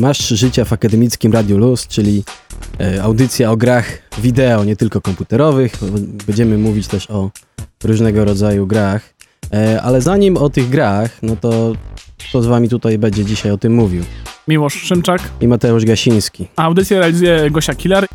Masz życia w akademickim Radiu Luz, czyli e, audycja o grach wideo, nie tylko komputerowych. Będziemy mówić też o różnego rodzaju grach. E, ale zanim o tych grach, no to kto z wami tutaj będzie dzisiaj o tym mówił? Miłosz Szymczak. I Mateusz Gasiński. A audycję realizuje Gosia Killer.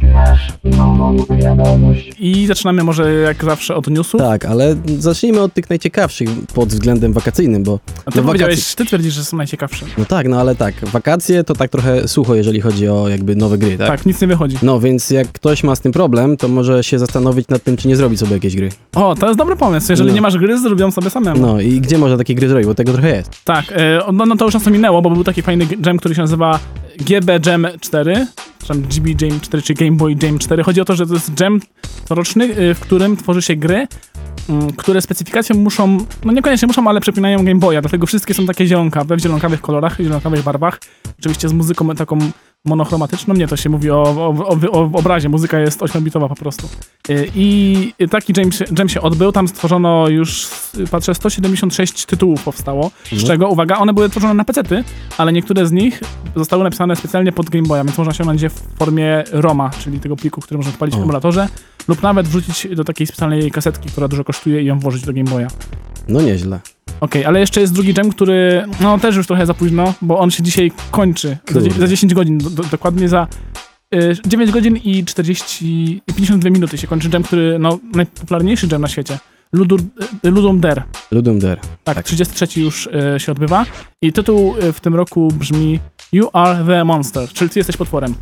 I zaczynamy może jak zawsze od newsów. Tak, ale zacznijmy od tych najciekawszych pod względem wakacyjnym, bo A ty no, powiedziałeś, wakac- ty twierdzisz, że są najciekawsze. no tak, no ale tak, wakacje to tak trochę sucho, jeżeli chodzi o jakby nowe gry, tak? Tak, nic nie wychodzi. No więc jak ktoś ma z tym problem, to może się zastanowić nad tym, czy nie zrobić sobie jakiejś gry. O, to jest dobry pomysł. Jeżeli No. nie masz gry, zrobią sobie samemu. No i gdzie można takie gry zrobić, bo tego trochę jest. Tak, e, no, no to już nas to minęło, bo był taki fajny jam, który się nazywa GB Jam 4, czy tam GB Jam 4, czy Game Boy Jam 4. Chodzi o to, że to jest jam coroczny, e, w którym tworzy się gry, mm, które specyfikacją muszą, no niekoniecznie muszą, ale przepinają Game Boya, dlatego wszystkie są takie zielonkawe, w zielonkawych kolorach, zielonkawych barwach. Oczywiście z muzyką taką monochromatyczną, nie, to się mówi o, o, o, o obrazie, muzyka jest 8-bitowa po prostu. Y, I taki jam się, jam się odbył, tam stworzono już, patrzę, 176 tytułów powstało, z Mhm. czego, uwaga, one były tworzone na pecety, ale niektóre z nich zostały napisane specjalnie pod Game Boya, więc można osiągnąć je w formie ROMa, czyli tego pliku, który można odpalić w emulatorze, lub nawet wrzucić do takiej specjalnej kasetki, która dużo kosztuje i ją włożyć do Game Boya. No nieźle. Okej, ale jeszcze jest drugi jam, który, no też już trochę za późno, bo on się dzisiaj kończy. Za, Kurde. za 10 godzin, do, do, dokładnie za y, 9 godzin i 40, i 52 minuty się kończy jam, który, no, najpopularniejszy jam na świecie. Ludur, y, Ludum Dare. Ludum Dare. Tak, Tak. 33 już y, się odbywa. I tytuł y, w tym roku brzmi You are the monster, czyli ty jesteś potworem.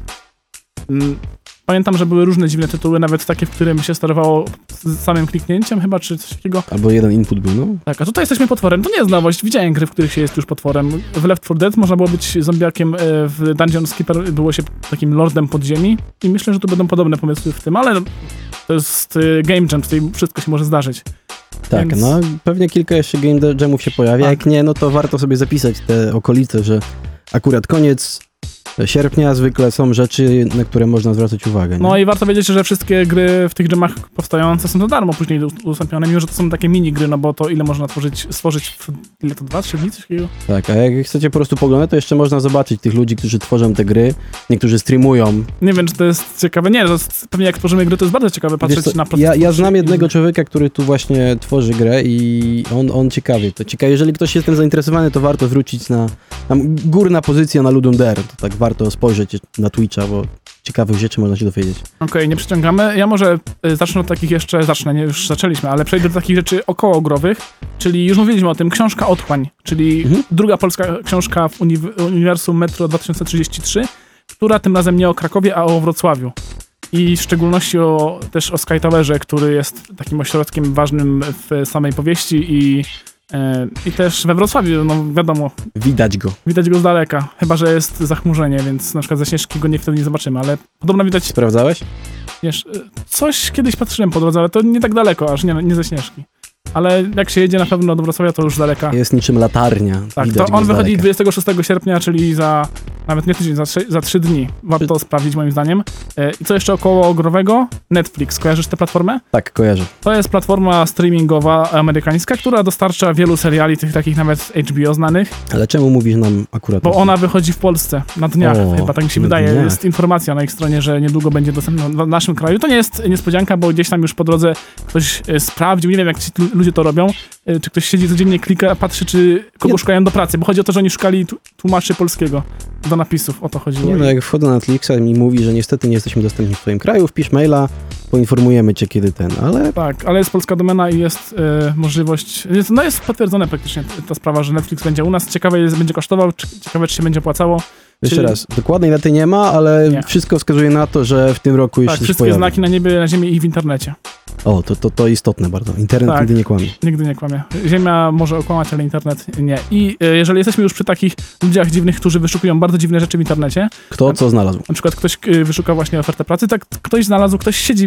Pamiętam, że były różne dziwne tytuły, nawet takie, w którym się sterowało z samym kliknięciem chyba, czy coś takiego. Albo jeden input był, no. Tak, a tutaj jesteśmy potworem. To nie jest nowość. Widziałem gry, w których się jest już potworem. W Left 4 Dead można było być zombiakiem, e, w Dungeon Skipper było się takim lordem podziemi i myślę, że tu będą podobne pomysły w tym, ale to jest e, game jam, tutaj wszystko się może zdarzyć. Tak, Więc- no pewnie kilka jeszcze game jamów się pojawia. Tak. Jak nie, no to warto sobie zapisać te okolice, że akurat koniec sierpnia zwykle są rzeczy, na które można zwracać uwagę. Nie? No i warto wiedzieć, że wszystkie gry w tych jamach powstające są za darmo później udostępnione, mimo że to są takie mini gry, no bo to ile można tworzyć, stworzyć w, ile to, dwa, trzy dni, coś takiego? Tak, a jak chcecie po prostu poglądać, to jeszcze można zobaczyć tych ludzi, którzy tworzą te gry. Niektórzy streamują. Nie wiem, czy to jest ciekawe. Nie, to jest, pewnie jak tworzymy gry, to jest bardzo ciekawe patrzeć co, na proces ja, ja znam i- jednego człowieka, który tu właśnie tworzy grę i on, on ciekawie. To ciekawe, jeżeli ktoś jest tym zainteresowany, to warto zwrócić na tam górna pozycja na Ludum Dare. To tak warto spojrzeć na Twitcha, bo ciekawych rzeczy można się dowiedzieć. Okej, nie przyciągamy. Ja może y, zacznę od takich jeszcze, zacznę, nie, już zaczęliśmy, ale przejdę do takich rzeczy okołogrowych, czyli już mówiliśmy o tym, książka Otchłań, czyli Mhm. druga polska książka w uni uniwersum Metro 2033, która tym razem nie o Krakowie, a o Wrocławiu. I w szczególności o, też o Sky Towerze, który jest takim ośrodkiem ważnym w samej powieści i, i też we Wrocławiu, no wiadomo, Widać go. widać go z daleka, chyba, że jest zachmurzenie, więc na przykład ze Śnieżki go nie, wtedy nie zobaczymy, ale podobno widać Sprawdzałeś? Wiesz, y, coś kiedyś patrzyłem po drodze, ale to nie tak daleko, aż nie, nie ze Śnieżki. Ale jak się jedzie na pewno do Wrocławia, to już z daleka. Jest niczym latarnia. Tak, Widać to on wychodzi daleka. 26 sierpnia, czyli za nawet nie tydzień, za, trzy- za trzy dni. Warto sprawdzić moim zdaniem. E, I co jeszcze około ogrowego? Netflix. Kojarzysz tę platformę? Tak, kojarzę. To jest platforma streamingowa amerykańska, która dostarcza wielu seriali, tych takich nawet HBO znanych, Ale czemu mówisz nam akurat bo ona wychodzi w Polsce na dniach, O, chyba tak mi się wydaje. dniach. Jest informacja na ich stronie, że niedługo będzie dostępna w naszym kraju. To nie jest niespodzianka, bo gdzieś tam już po drodze ktoś e, sprawdził, nie wiem jak ci ludzie to robią, e, czy ktoś siedzi codziennie, klika, patrzy, czy kogo Nie. szukają do pracy, bo chodzi o to, że oni szukali tłumaczy polskiego do napisów, o to chodziło. Nie no, jak wchodzę na Netflixa i mi mówi, że niestety nie jesteśmy dostępni w twoim kraju, wpisz maila, poinformujemy cię kiedy ten, ale Tak, ale jest polska domena i jest e, możliwość, jest, no jest potwierdzone praktycznie ta sprawa, że Netflix będzie u nas. Ciekawe jest, będzie kosztował, ciekawe czy się będzie opłacało. Jeszcze Czyli- raz, dokładnej daty nie ma, ale Nie. wszystko wskazuje na to, że w tym roku już Tak, się wszystkie pojawi. znaki na niebie, na ziemi i w internecie. O, to, to, to istotne bardzo. Internet Tak. nigdy nie kłamie. Nigdy nie kłamie. Ziemia może okłamać, ale internet nie. I e, jeżeli jesteśmy już przy takich ludziach dziwnych, którzy wyszukują bardzo dziwne rzeczy w internecie, Kto co znalazł? na przykład ktoś e, wyszuka właśnie ofertę pracy, tak ktoś znalazł, ktoś siedzi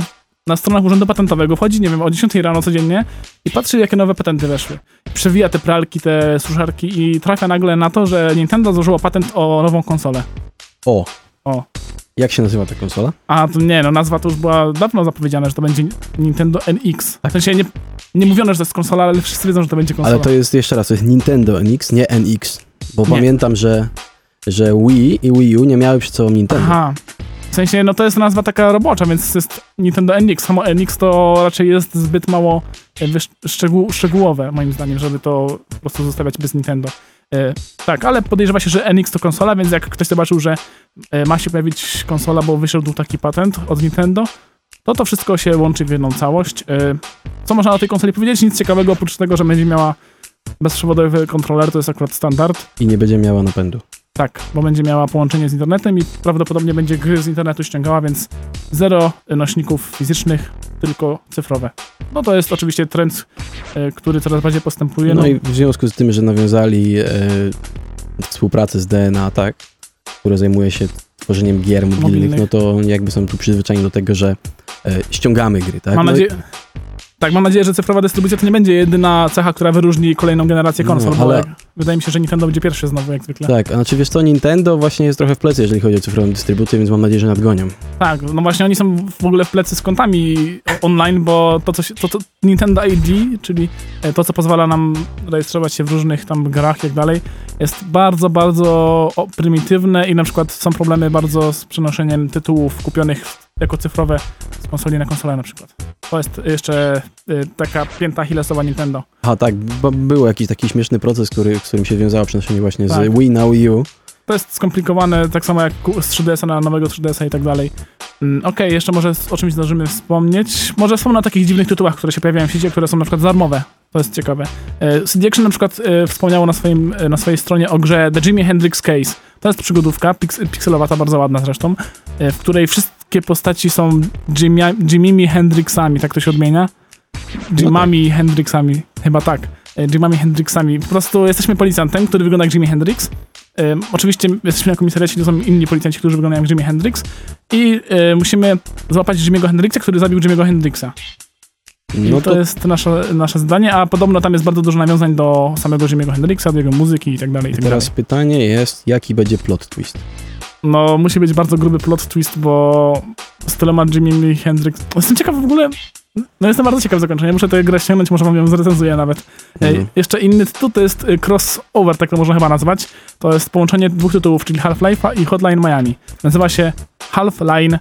na stronach Urzędu Patentowego, wchodzi, nie wiem, o 10 rano codziennie i patrzy, jakie nowe patenty weszły. Przewija te pralki, te suszarki i trafia nagle na to, że Nintendo złożyło patent o nową konsolę. O. O. Jak się nazywa ta konsola? A to nie, no nazwa to już była dawno zapowiedziana, że to będzie Nintendo NX. W sensie nie, nie mówiono, że to jest konsola, ale wszyscy wiedzą, że to będzie konsola. Ale to jest jeszcze raz, to jest Nintendo NX, nie NX. Bo Nie. pamiętam, że że Wii i Wii U nie miały przy sobą Nintendo. Aha. Sensie, no to jest nazwa taka robocza, więc jest Nintendo NX. Samo NX to raczej jest zbyt mało jakby szczegół, szczegółowe, moim zdaniem, żeby to po prostu zostawiać bez Nintendo. E, tak, ale podejrzewa się, że NX to konsola, więc jak ktoś zobaczył, że e, ma się pojawić konsola, bo wyszedł taki patent od Nintendo, to to wszystko się łączy w jedną całość. E, co można o tej konsoli powiedzieć? Nic ciekawego, oprócz tego, że będzie miała bezprzewodowy kontroler, to jest akurat standard. I nie będzie miała napędu. Tak, bo będzie miała połączenie z internetem i prawdopodobnie będzie gry z internetu ściągała, więc zero nośników fizycznych, tylko cyfrowe. No to jest oczywiście trend, e, który coraz bardziej postępuje. No, i w związku z tym, że nawiązali e, współpracę z DNA, tak, które zajmuje się tworzeniem gier mobilnych, Mobilnych. no to jakby są tu przyzwyczajeni do tego, że e, ściągamy gry, tak? Mam no, i- nadzieję... Tak, mam nadzieję, że cyfrowa dystrybucja to nie będzie jedyna cecha, która wyróżni kolejną generację No, konsol, bo ale- wydaje mi się, że Nintendo będzie pierwszy znowu, jak zwykle. Tak, a znaczy wiesz co, Nintendo właśnie jest trochę w plecy, jeżeli chodzi o cyfrową dystrybucję, więc mam nadzieję, że nadgonią. Tak, no właśnie oni są w ogóle w plecy z kontami online, bo to, co się, to, to Nintendo ID, czyli e, to, co pozwala nam rejestrować się w różnych tam grach i tak dalej, jest bardzo, bardzo prymitywne i na przykład są problemy bardzo z przenoszeniem tytułów kupionych jako cyfrowe z konsoli na konsolę na przykład. To jest jeszcze y, taka pięta Achillesowa Nintendo. A tak, bo był jakiś taki śmieszny proces, który, z którym się wiązało przenoszenie właśnie Tak. z Wii na Wii U. To jest skomplikowane, tak samo jak z 3DS-a na nowego 3DS-a i tak dalej. Mm, Okej, jeszcze może o czymś zdążymy wspomnieć. Może wspomnę o takich dziwnych tytułach, które się pojawiają w sieci, które są na przykład darmowe. To jest ciekawe. E, CD Action na przykład e, wspomniało na, swoim, e, na swojej stronie o grze The Jimi Hendrix Case. To jest przygodówka, piks, pikselowata, bardzo ładna zresztą, e, w której wszystkie postaci są Jimia, Jimimi Hendrixami, tak to się odmienia? Jimami Hendrixami, chyba tak. E, Jimami Hendrixami. Po prostu jesteśmy policjantem, który wygląda jak Jimi Hendrix. Ym, oczywiście jesteśmy na komisariacie, to są inni policjanci, którzy wyglądają jak Jimi Hendrix i y, musimy złapać Jimmy'ego Hendrixa, który zabił Jimmy'ego Hendrixa. No to, to, jest nasze, nasze zdanie, a podobno tam jest bardzo dużo nawiązań do samego Jimmy'ego Hendrixa, do jego muzyki i tak dalej, i tak teraz dalej. pytanie jest, jaki będzie plot twist? No, musi być bardzo gruby plot twist, bo z tyloma Jimmy'mi Hendrix... Jestem ciekaw w ogóle... No jestem bardzo ciekaw zakończenia, muszę tę grę ściągnąć, może wam ją zrecenzuję nawet. Mhm. Jeszcze inny tytuł to jest y, crossover, tak to można chyba nazwać. To jest połączenie dwóch tytułów, czyli Half-Life'a i Hotline Miami. Nazywa się Half-Line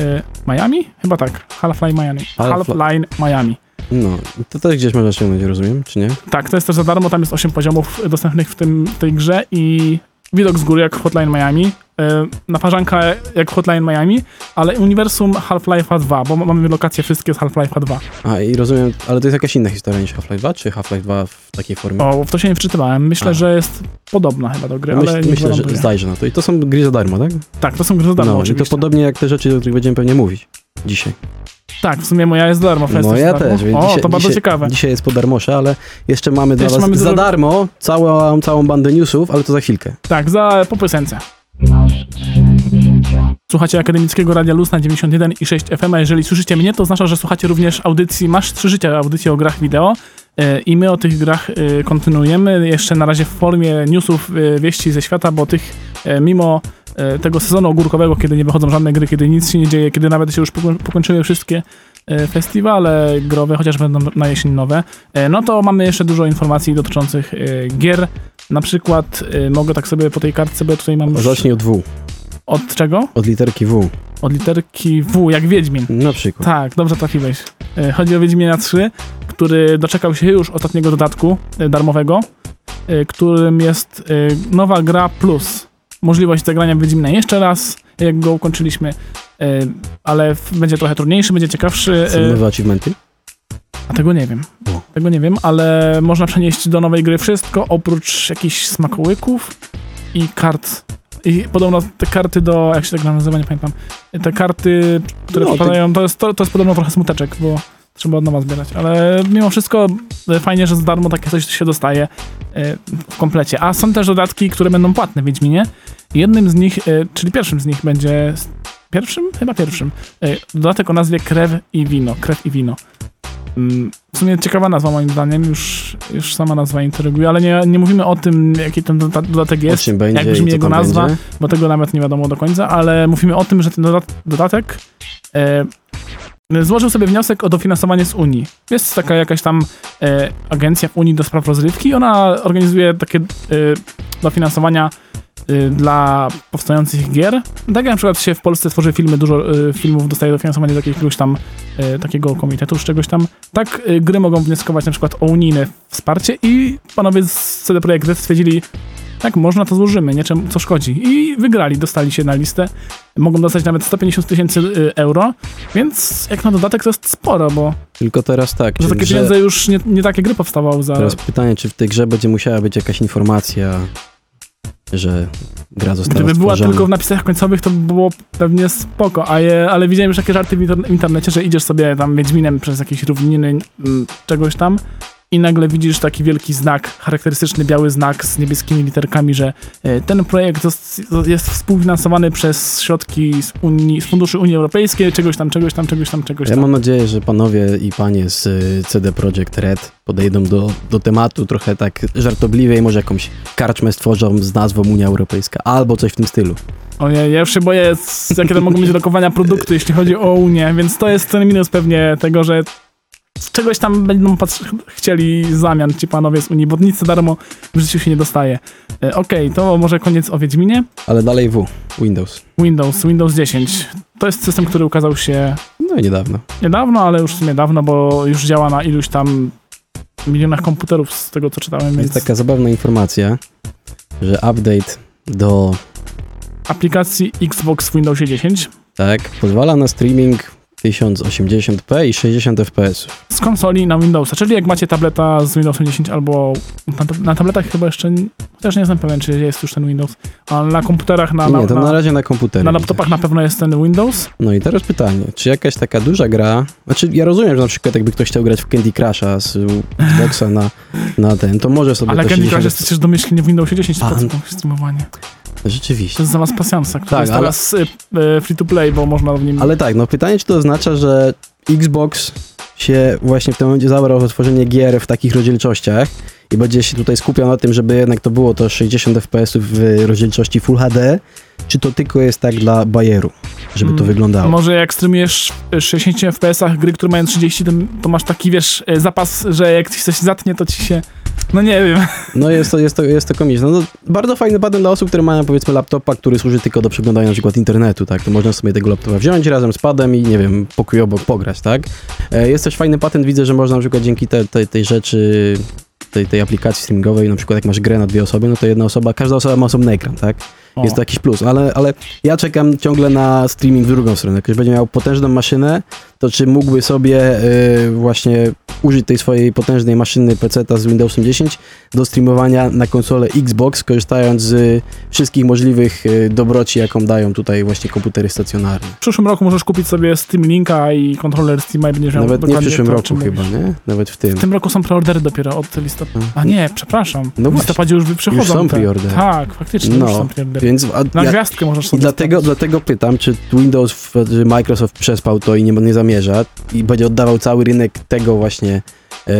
y, Miami? Chyba tak. Half-Line Miami. Half- Half-Line Miami. No, to też gdzieś można ściągnąć, rozumiem, czy nie? Tak, to jest też za darmo, tam jest 8 poziomów dostępnych w, tym, tej grze i widok z góry jak Hotline Miami, y, naparzanka jak Hotline Miami, ale uniwersum Half-Life'a 2, bo mamy lokacje wszystkie z Half-Life'a 2. A, i rozumiem, ale to jest jakaś inna historia niż Half-Life 2, czy Half-Life 2 w takiej formie? O, w to się nie wczytywałem. Myślę, A. że jest podobna chyba do gry, Myśl, ale myślę, że zajrzę na to. I to są gry za darmo, tak? Tak, to są gry za darmo no, i oczywiście. to podobnie jak te rzeczy, o których będziemy pewnie mówić dzisiaj. Tak, w sumie moja jest za darmo. No jest darmo. też, więc O, dzisiaj, to bardzo dzisiaj, ciekawe. Dzisiaj jest po darmosze, ale jeszcze mamy dla Jeszcze was mamy za darmo całą, całą bandę newsów, ale to za chwilkę. Tak, za po piosence. Słuchacie Akademickiego Radia Luz na 91 i 6 FM, a jeżeli słyszycie mnie, to oznacza, że słuchacie również audycji Masz Trzy Życia, audycji o grach wideo E, i my o tych grach e, kontynuujemy, jeszcze na razie w formie newsów, e, wieści ze świata, bo tych mimo tego sezonu ogórkowego, kiedy nie wychodzą żadne gry, kiedy nic się nie dzieje, kiedy nawet się już poko- pokończyły wszystkie festiwale growe, chociaż będą na jesień nowe, no to mamy jeszcze dużo informacji dotyczących gier, na przykład mogę tak sobie po tej kartce, bo tutaj mam. Zacznij od W, Od czego? od literki W, Od literki W, jak Wiedźmin. na przykład. Tak, dobrze trafiłeś. Y, Chodzi o Wiedźmina 3, który doczekał się już ostatniego dodatku y, darmowego, y, którym jest nowa gra plus. Możliwość zagrania Wiedźmina jeszcze raz, jak go ukończyliśmy, ale będzie trochę trudniejszy, będzie ciekawszy. Są nowe achievementy? A tego nie wiem. Tego nie wiem, ale można przenieść do nowej gry wszystko oprócz jakichś smakołyków i kart. I podobno te karty do. Jak się tak nazywa, nie pamiętam. Te karty, które No, wpadają, to, jest, to, to jest podobno trochę smuteczek, bo trzeba od nowa zbierać. Ale mimo wszystko e, fajnie, że za darmo takie coś się dostaje e, w komplecie. A są też dodatki, które będą płatne w Wiedźminie. Jednym z nich, e, czyli pierwszym z nich będzie. Pierwszym? Chyba pierwszym. Dodatek o nazwie Krew i Wino. Krew i Wino. W sumie ciekawa nazwa moim zdaniem, już, już sama nazwa intryguje, ale nie, nie mówimy o tym, jaki ten doda- dodatek jest, będzie jak brzmi jego nazwa, będzie? bo tego nawet nie wiadomo do końca, ale mówimy o tym, że ten dodat dodatek e, złożył sobie wniosek o dofinansowanie z Unii. Jest taka jakaś tam e, agencja w Unii do spraw rozrywki, ona organizuje takie e, dofinansowania dla powstających gier. Tak jak na przykład się w Polsce tworzy filmy, dużo y, filmów dostaje dofinansowanie do jakiegoś tam y, takiego komitetu, czy czegoś tam. Tak y, gry mogą wnioskować na przykład o unijne wsparcie i panowie z CD Projekt Red stwierdzili, tak, można, to złożymy, nie czemu, co szkodzi. I wygrali, dostali się na listę. Mogą dostać nawet 150 tysięcy y, euro, więc jak na dodatek to jest sporo, bo Tylko teraz tak. za takie pieniądze już nie, nie takie gry powstawały za... Teraz pytanie, czy w tej grze będzie musiała być jakaś informacja, że gra została Gdyby była stworzona. tylko w napisach końcowych, to by było pewnie spoko, a je, ale widziałem już takie żarty w inter- internecie, że idziesz sobie tam Wiedźminem przez jakieś równiny czegoś tam i nagle widzisz taki wielki znak, charakterystyczny biały znak z niebieskimi literkami, że e, ten projekt jest współfinansowany przez środki z, Unii, z funduszy Unii Europejskiej, czegoś tam, czegoś tam, czegoś tam, czegoś Ja tam. mam nadzieję, że panowie i panie z y, CD Projekt Red podejdą do, do tematu trochę tak żartobliwie i może jakąś karczmę stworzą z nazwą Unia Europejska albo coś w tym stylu. Ojej, ja już się boję, jakie to mogą być lokowania produktu, jeśli chodzi o Unię, więc to jest ten minus pewnie tego, że z czegoś tam będą chcieli zamian ci panowie z Unii, bo nic darmo w życiu się nie dostaje. E, Okej, to może koniec o Wiedźminie. Ale dalej W, Windows. Windows, Windows 10. To jest system, który ukazał się No i niedawno. niedawno, ale już w sumie dawno, bo już działa na iluś tam milionach komputerów z tego, co czytałem, więc Jest taka zabawna informacja, że update do, aplikacji Xbox w Windowsie 10 tak, pozwala na streaming 1080p i 60 fps. z konsoli na Windowsa, czyli jak macie tableta z Windowsem 10 albo na, na tabletach chyba jeszcze, chociaż nie jestem pewien, czy jest już ten Windows, ale na komputerach, na, na, Nie, to na na, razie na komputerze. na laptopach na pewno jest ten Windows. No i teraz pytanie, czy jakaś taka duża gra, znaczy ja rozumiem, że na przykład jakby ktoś chciał grać w Candy Crusha z Xboxa na, na ten, to może sobie Ale to Candy 60 Crush jest przecież domyślnie w Windowsie 10 A, pod streamowanie. Rzeczywiście. To jest za was pasjansa, który Tak, jest ale- teraz y, y, free to play, bo można w nim... Ale tak, no pytanie, czy to oznacza, że Xbox się właśnie w tym momencie zabrał za tworzenie gier w takich rozdzielczościach i będzie się tutaj skupiał na tym, żeby jednak to było to 60 fps w rozdzielczości Full HD, czy to tylko jest tak dla bajeru, żeby to Mm, wyglądało? Może jak streamujesz w 60 FPS-ach gry, które mają 30, to, to masz taki, wiesz, y, zapas, że jak coś zatnie, to ci się... No nie wiem. No jest to, jest to, jest to komiczne. No, bardzo fajny patent dla osób, które mają powiedzmy laptopa, który służy tylko do przeglądania na przykład internetu, tak? To można sobie tego laptopa wziąć razem z padem i nie wiem, pokój obok pograć, tak? E, jest też fajny patent, widzę, że można na przykład dzięki te, te, tej rzeczy, tej, tej aplikacji streamingowej, na przykład jak masz grę na dwie osoby, no to jedna osoba, każda osoba ma osobny ekran, tak? O. Jest to jakiś plus, ale, ale ja czekam ciągle na streaming w drugą stronę. Jak ktoś będzie miał potężną maszynę, to czy mógłby sobie y, właśnie użyć tej swojej potężnej maszyny PC z Windowsem 10 do streamowania na konsolę Xbox, korzystając z wszystkich możliwych y, dobroci, jaką dają tutaj właśnie komputery stacjonarne. W przyszłym roku możesz kupić sobie Steam Linka i kontroler Steama i będziesz miał Nawet nie w przyszłym to, roku chyba, mówisz. nie? Nawet w tym. W tym roku są preordery dopiero od listopada. A nie, przepraszam. No w listopadzie już przychodzą Już są preordery. Tak, faktycznie już No, są preordery. Więc Na ja, gwiazdkę możesz sobie dlatego, dlatego pytam, czy Windows, że Microsoft przespał to i nie, nie zamierza i będzie oddawał cały rynek tego właśnie e,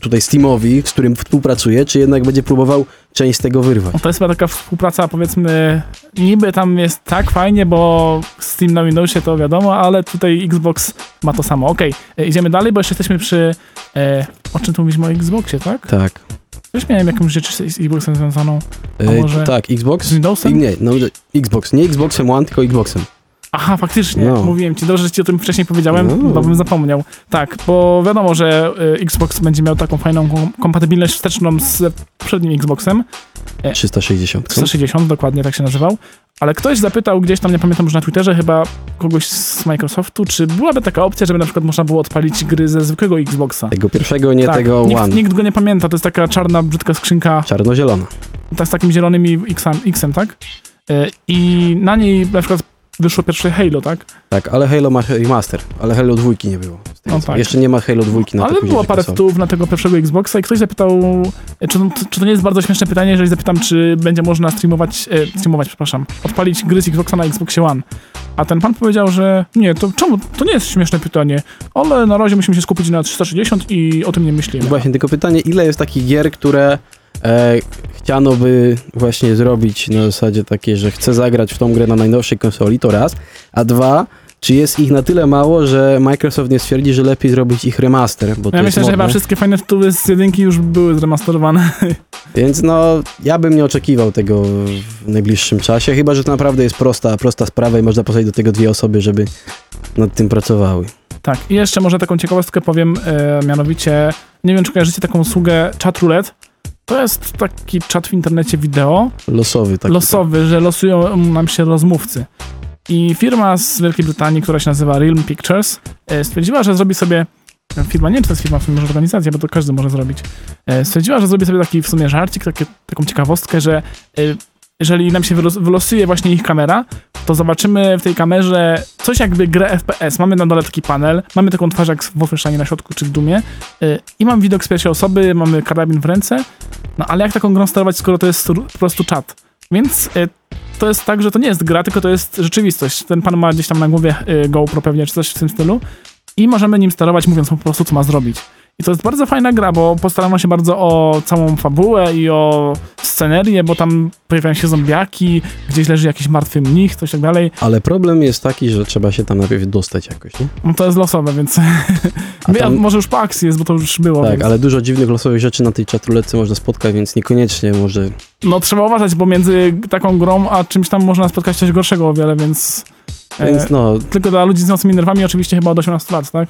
tutaj Steamowi, z którym współpracuje, czy jednak będzie próbował część z tego wyrwać. No to jest chyba taka współpraca, powiedzmy, niby tam jest tak fajnie, bo Steam na Windowsie to wiadomo, ale tutaj Xbox ma to samo. Okej, e, idziemy dalej, bo jeszcze jesteśmy przy... E, o czym tu mówiliśmy o Xboxie, tak? Tak. Też miałem jakąś rzecz z Xboxem związaną. E, może tak, Xbox? Z Windowsem? I nie, no, Xbox. Nie Xboxem One, tylko Xboxem. Aha, faktycznie, No. mówiłem ci, dobrze, że ci o tym wcześniej powiedziałem, No. bo bym zapomniał. Tak, bo wiadomo, że y, Xbox będzie miał taką fajną kom- kompatybilność wsteczną z poprzednim Xboxem, 360. 360 dokładnie tak się nazywał, ale ktoś zapytał gdzieś tam, nie pamiętam już na Twitterze, chyba kogoś z Microsoftu, czy byłaby taka opcja, żeby na przykład można było odpalić gry ze zwykłego Xboxa. Tego pierwszego, nie tak, tego nikt, One. nikt go nie pamięta, to jest taka czarna, brzydka skrzynka Czarno-zielona. tak z takim zielonym X-em, tak? Y, I na niej na przykład wyszło pierwsze Halo, tak? Tak, ale Halo ma remaster, ale Halo dwójki nie było. No tak. Jeszcze nie ma Halo dwójki na Ale było parę tytułów na tego pierwszego Xboxa i ktoś zapytał, e, czy to, czy to nie jest bardzo śmieszne pytanie, jeżeli zapytam, czy będzie można streamować, e, streamować, przepraszam, odpalić gry z Xboxa na Xboxie One. A ten pan powiedział, że nie, to czemu? To nie jest śmieszne pytanie, ale na razie musimy się skupić na 360 i o tym nie myślimy. Właśnie, tylko pytanie, ile jest takich gier, które e, chciano by właśnie zrobić na zasadzie takiej, że chcę zagrać w tą grę na najnowszej konsoli, to raz, a dwa, czy jest ich na tyle mało, że Microsoft nie stwierdzi, że lepiej zrobić ich remaster, bo Ja myślę, że chyba wszystkie fajne tytuły z jedynki już były zremasterowane. Więc no, ja bym nie oczekiwał tego w najbliższym czasie, chyba, że to naprawdę jest prosta, prosta sprawa i można posadzić do tego dwie osoby, żeby nad tym pracowały. Tak, i jeszcze może taką ciekawostkę powiem, e, mianowicie, nie wiem czy kojarzycie taką usługę Chat Roulette. To jest taki czat w internecie wideo, Losowy taki. losowy, że losują nam się rozmówcy. I firma z Wielkiej Brytanii, która się nazywa Realm Pictures, e, stwierdziła, że zrobi sobie. Firma, nie wiem, czy to jest firma, w sumie może organizacja, bo to każdy może zrobić. E, Stwierdziła, że zrobi sobie taki w sumie żarcik, takie, taką ciekawostkę, że e, jeżeli nam się wylos- wylosuje właśnie ich kamera, to zobaczymy w tej kamerze coś jakby grę FPS. Mamy na dole taki panel, mamy taką twarz jak w Wolfensteinie na środku czy w Dumie e, i mam widok z pierwszej osoby, mamy karabin w ręce, no ale jak taką grą sterować, skoro to jest po prostu czat? Więc e, to jest tak, że to nie jest gra, tylko to jest rzeczywistość. Ten pan ma gdzieś tam na głowie e, GoPro pewnie, czy coś w tym stylu i możemy nim sterować, mówiąc po prostu, co ma zrobić. I to jest bardzo fajna gra, bo postarano się bardzo o całą fabułę i o scenerię, bo tam pojawiają się zombiaki, gdzieś leży jakiś martwy mnich, coś tak dalej. Ale problem jest taki, że trzeba się tam najpierw dostać jakoś, nie? No to jest losowe, więc tam- może już po akcji jest, bo to już było. Tak, więc... ale dużo dziwnych losowych rzeczy na tej czatrulece można spotkać, więc niekoniecznie może... No trzeba uważać, bo między taką grą a czymś tam można spotkać coś gorszego o wiele, więc... E, Więc no, tylko dla ludzi z mocnymi nerwami oczywiście chyba od 18 lat, tak?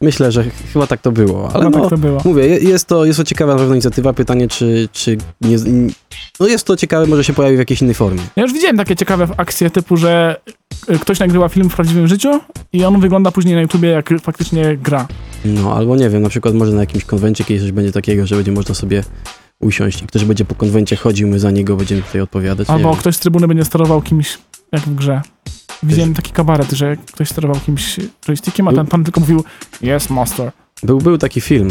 myślę, że ch- chyba tak to było, ale Chyba no, tak to było. mówię, je- jest to, jest to ciekawa na pewno inicjatywa, pytanie czy, czy nie... No jest to ciekawe, może się pojawi w jakiejś innej formie. Ja już widziałem takie ciekawe akcje typu, że y, ktoś nagrywa film w prawdziwym życiu i on wygląda później na YouTubie jak faktycznie gra. No, albo nie wiem, na przykład może na jakimś konwencie kiedyś coś będzie takiego, że będzie można sobie usiąść i ktoś będzie po konwencie chodził, my za niego będziemy tutaj odpowiadać. Albo ktoś z trybuny będzie sterował kimś jak w grze. Widziałem taki kabaret, że ktoś sterował kimś joystickiem, a ten pan tylko mówił Yes, master. Był, był taki film,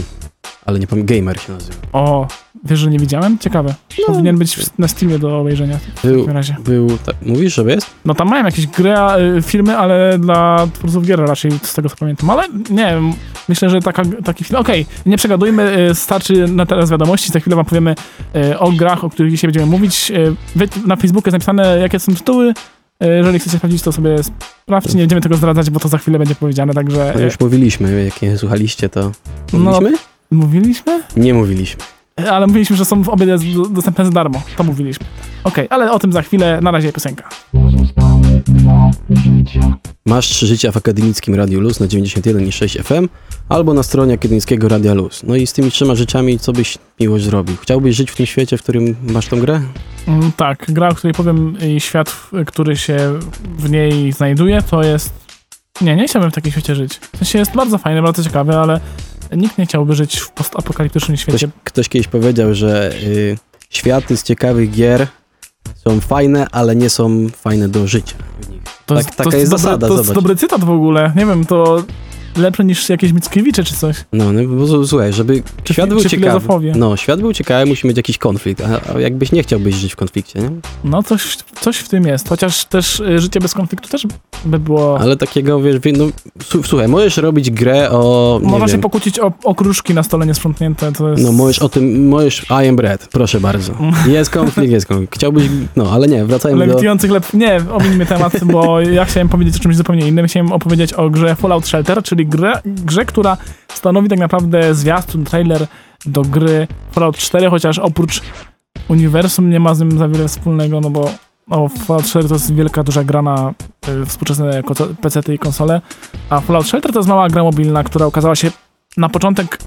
ale nie pamiętam, Gamer się nazywa. O, wiesz, że nie widziałem? Ciekawe. Powinien być w- na Steamie do obejrzenia w Był, takim razie. był, tak, mówisz, że jest? No tam mają jakieś gry, a, y, filmy, ale dla twórców gier raczej, z tego co pamiętam. Ale nie wiem, myślę, że taka, taki film... Okej, nie przegadujmy, y, starczy na teraz wiadomości, za chwilę wam powiemy y, o grach, o których dzisiaj będziemy mówić. Wy- Na Facebooku jest napisane, jakie są tytuły. Y, Jeżeli chcecie sprawdzić, to sobie sprawdźcie. Nie będziemy tego zdradzać, bo to za chwilę będzie powiedziane, także... No już mówiliśmy, jak nie słuchaliście, to... No. Mówiliśmy? Mówiliśmy? Nie mówiliśmy. Y, Ale mówiliśmy, że są w obie do- dostępne za darmo. To mówiliśmy. Okej, ale o tym za chwilę. Na razie piosenka. Masz trzy życia w akademickim Radiu Luz na 91,6 FM albo na stronie akademickiego Radia Luz. No i z tymi trzema rzeczami co byś miłość zrobił? Chciałbyś żyć w tym świecie, w którym masz tą grę? Mm, Tak, gra, o której powiem i świat, który się w niej znajduje, to jest... Nie, nie chciałbym w takim świecie żyć. W sensie jest bardzo fajne, bardzo ciekawe, ale nikt nie chciałby żyć w postapokaliptycznym Ktoś, świecie. ktoś kiedyś powiedział, że y, światy z ciekawych gier są fajne, ale nie są fajne do życia. To tak- taka jest dobry, zasada, To jest dobry cytat w ogóle. Nie wiem, to lepsze niż jakieś Mickiewicze czy coś. No, no bo z- słuchaj, żeby Czy świat był czy ciekawy. filozofowie. No, świat był ciekawy, musi mieć jakiś konflikt, a, a jakbyś nie chciałbyś żyć w konflikcie, nie? No coś, coś w tym jest. Chociaż też y, życie bez konfliktu też by było... Ale takiego, wiesz, wie- no, słuchaj, możesz robić grę o, Można się pokłócić o, o kruszki na stole niesprzątnięte, to jest... no możesz o tym, możesz, I am bread, proszę bardzo. Jest konflikt, jest konflikt. Chciałbyś, no, ale nie, wracajmy do... Lewitujących lep... Nie, ominijmy temat, bo ja chciałem powiedzieć o czymś zupełnie innym. Chciałem opowiedzieć o grze Fallout Shelter, czyli grze, grze, która stanowi tak naprawdę zwiastun, trailer do gry Fallout 4, chociaż oprócz uniwersum nie ma z nim za wiele wspólnego, no bo no, Fallout 4 to jest wielka, duża gra na y, współczesne PC i konsole, a Fallout Shelter to jest mała gra mobilna, która okazała się na początek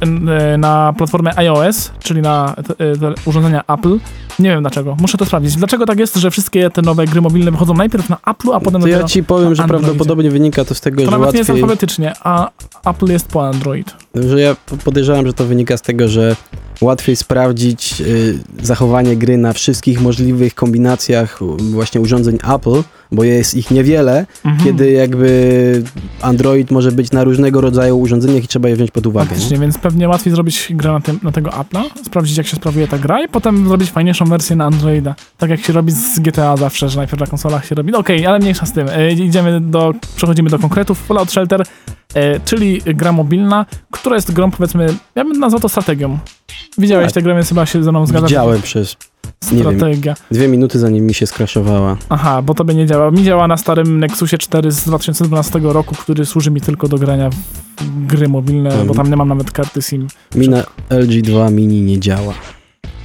y, na platformę iOS, czyli na y, te urządzenia Apple. Nie wiem dlaczego, muszę to sprawdzić. Dlaczego tak jest, że wszystkie te nowe gry mobilne wychodzą najpierw na Apple'u, a potem To ja ci powiem, że Androidzie. prawdopodobnie wynika to z tego, To że nawet nie jest łatwiej, alfabetycznie, a Apple jest po Android. że ja po- podejrzewam, że to wynika z tego, że łatwiej sprawdzić y, zachowanie gry na wszystkich możliwych kombinacjach właśnie urządzeń Apple, bo jest ich niewiele, Mhm. kiedy jakby Android może być na różnego rodzaju urządzeniach i trzeba je wziąć pod uwagę. Nie? Faktycznie, więc pewnie łatwiej zrobić grę na, tym, na tego Apple'a, sprawdzić jak się sprawuje ta gra i potem zrobić fajniejszą wersję na Androida. Tak jak się robi z GTA zawsze, że najpierw na konsolach się robi. No Okej, ale mniejsza z tym. E, idziemy do, przechodzimy do konkretów. Fallout Shelter, e, czyli gra mobilna, która jest grą powiedzmy, ja bym nazwał to strategią. Widziałeś Tak. tę grę, więc chyba się ze mną zgadzasz. Widziałem przez Nie wiem. strategia. Dwie minuty zanim mi się skraszowała. Aha, bo tobie nie działa. Mi działa na starym Nexusie 4 z 2012 roku, który służy mi tylko do grania w gry mobilne, Mhm. bo tam nie mam nawet karty SIM. Mi na LG2 Mini nie działa.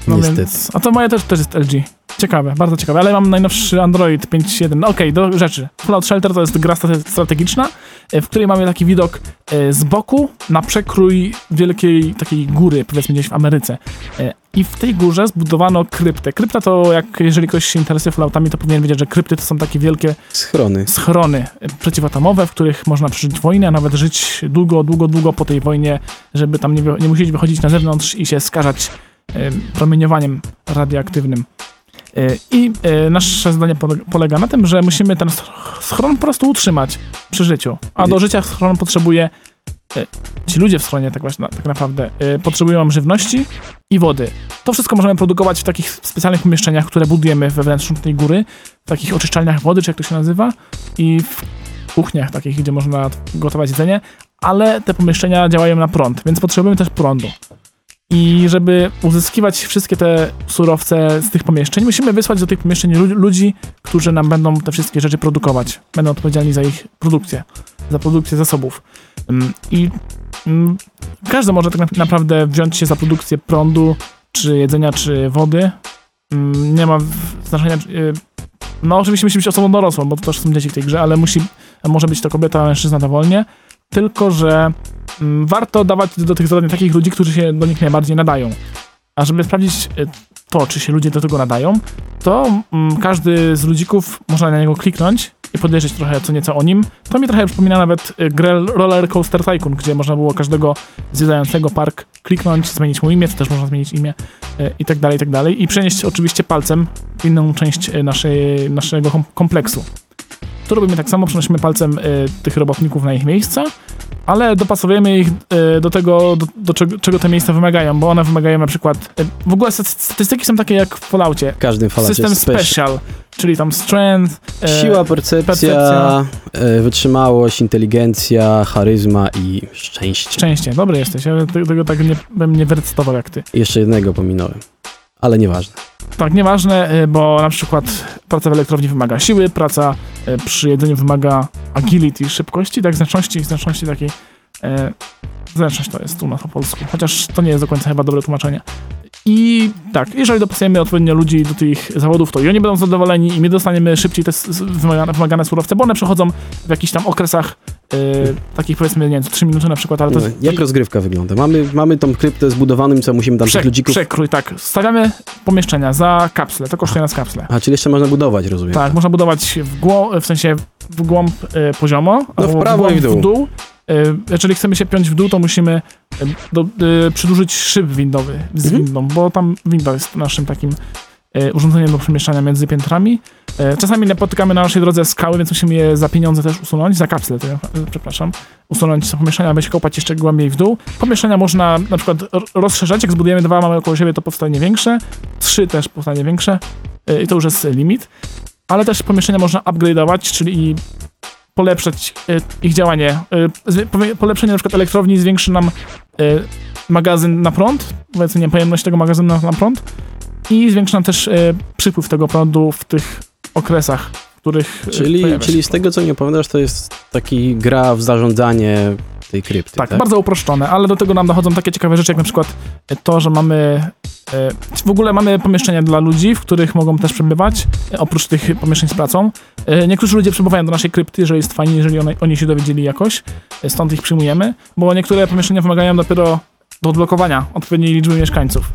Niestety. A to moje też, też jest LG. Ciekawe, bardzo ciekawe, ale mam najnowszy Android 5.1. No okej, do rzeczy. Fallout Shelter to jest gra strate- strategiczna, e, w której mamy taki widok e, z boku na przekrój wielkiej takiej góry, powiedzmy gdzieś w Ameryce. E, I w tej górze zbudowano kryptę. Krypta to, jak jeżeli ktoś się interesuje Falloutami, to powinien wiedzieć, że krypty to są takie wielkie Schrony. schrony przeciwatomowe, w których można przeżyć wojnę, a nawet żyć długo, długo, długo po tej wojnie, żeby tam nie, nie musieć wychodzić na zewnątrz i się skażać promieniowaniem radioaktywnym. E, I e, nasze zdanie pole- polega na tym, że musimy ten sch- schron po prostu utrzymać przy życiu. A do życia schron potrzebuje ci ludzie w schronie tak, właśnie, tak naprawdę potrzebują żywności i wody. To wszystko możemy produkować w takich specjalnych pomieszczeniach, które budujemy we wnętrzu tej góry, w takich oczyszczalniach wody, czy jak to się nazywa, i w kuchniach takich, gdzie można gotować jedzenie, ale te pomieszczenia działają na prąd, więc potrzebujemy też prądu. I żeby uzyskiwać wszystkie te surowce z tych pomieszczeń, musimy wysłać do tych pomieszczeń lu- ludzi, którzy nam będą te wszystkie rzeczy produkować. Będą odpowiedzialni za ich produkcję, za produkcję zasobów. Ym, I ym, każdy może tak na- naprawdę wziąć się za produkcję prądu, czy jedzenia, czy wody. Ym, Nie ma znaczenia, y, no oczywiście musi być osobą dorosłą, bo to też są dzieci w tej grze, ale musi, może być to kobieta, mężczyzna dowolnie, tylko że mm, warto dawać do tych zadań takich ludzi, którzy się do nich najbardziej nadają. A żeby sprawdzić y, to, czy się ludzie do tego nadają, to mm, każdy z ludzików można na niego kliknąć i podejrzeć trochę co nieco o nim. To mi trochę przypomina nawet y, grę Roller Coaster Tycoon, gdzie można było każdego zwiedzającego park kliknąć, zmienić mu imię, to też można zmienić imię y, i tak dalej, i tak dalej. I przenieść oczywiście palcem w inną część naszej, naszego kom- kompleksu. Tu robimy tak samo, przenosimy palcem y, tych robotników na ich miejsca, ale dopasowujemy ich y, do tego, do, do czego, czego te miejsca wymagają, bo one wymagają na przykład... Y, w ogóle stat- statystyki są takie jak w Falloutie. W każdym falacie System special. special, czyli tam strength, Siła, percepcja, percepcja. wytrzymałość, inteligencja, charyzma i szczęście. szczęście. Dobry jesteś, ja te- tego tak nie, bym nie wyrecytował jak ty. Jeszcze jednego pominąłem. Ale nieważne. Tak, nieważne, y, bo na przykład praca w elektrowni wymaga siły, praca y, przy jedzeniu wymaga agility, szybkości, tak, zręczności, zręczności takiej. E, to jest u nas po polsku, chociaż to nie jest do końca chyba dobre tłumaczenie. I tak, jeżeli dopasujemy odpowiednio ludzi do tych zawodów, to i oni będą zadowoleni i my dostaniemy szybciej te wymagane, wymagane surowce, bo one przechodzą w jakichś tam okresach y, takich powiedzmy, nie wiem, 3 minuty na przykład, ale to jest jak rozgrywka wygląda? Mamy, mamy tą kryptę zbudowaną, co musimy tam tych Przek- ludzików... przekrój, tak. Stawiamy pomieszczenia za kapsle, to kosztuje nas kapsle. A, czyli jeszcze można budować, rozumiem. Tak, można budować w, w sensie w głąb e, poziomo, No, w prawo i w głąb dół. E, jeżeli chcemy się piąć w dół, to musimy e, do, e, przydłużyć szyb windowy z Mhm. windą, bo tam winda jest naszym takim urządzeniem do przemieszczania między piętrami. Czasami napotykamy na naszej drodze skały, więc musimy je za pieniądze też usunąć, za kapsle, to, przepraszam, usunąć z pomieszczenia, aby się kopać jeszcze głębiej w dół. Pomieszczenia można na przykład rozszerzać, jak zbudujemy dwa mamy około siebie, to powstanie większe, trzy też powstanie większe i to już jest limit. Ale też pomieszczenia można upgrade'ować, czyli polepszać e, ich działanie. E, polepszenie na przykład elektrowni zwiększy nam e, magazyn na prąd, powiedzmy nie pojemność tego magazynu na, prąd i zwiększy nam też przypływ tego prądu w tych okresach, w których Czyli, czyli z tego, co mi opowiadasz, to jest taki gra w zarządzanie tej krypty, Tak, tak? bardzo uproszczone, ale do tego nam dochodzą takie ciekawe rzeczy, jak na przykład to, że mamy. E, W ogóle mamy pomieszczenia dla ludzi, w których mogą też przebywać, e, oprócz tych pomieszczeń z pracą. E, Niektórzy ludzie przybywają do naszej krypty, jeżeli jest fajnie, jeżeli oni się dowiedzieli jakoś, stąd ich przyjmujemy, bo niektóre pomieszczenia wymagają dopiero do odblokowania odpowiedniej liczby mieszkańców.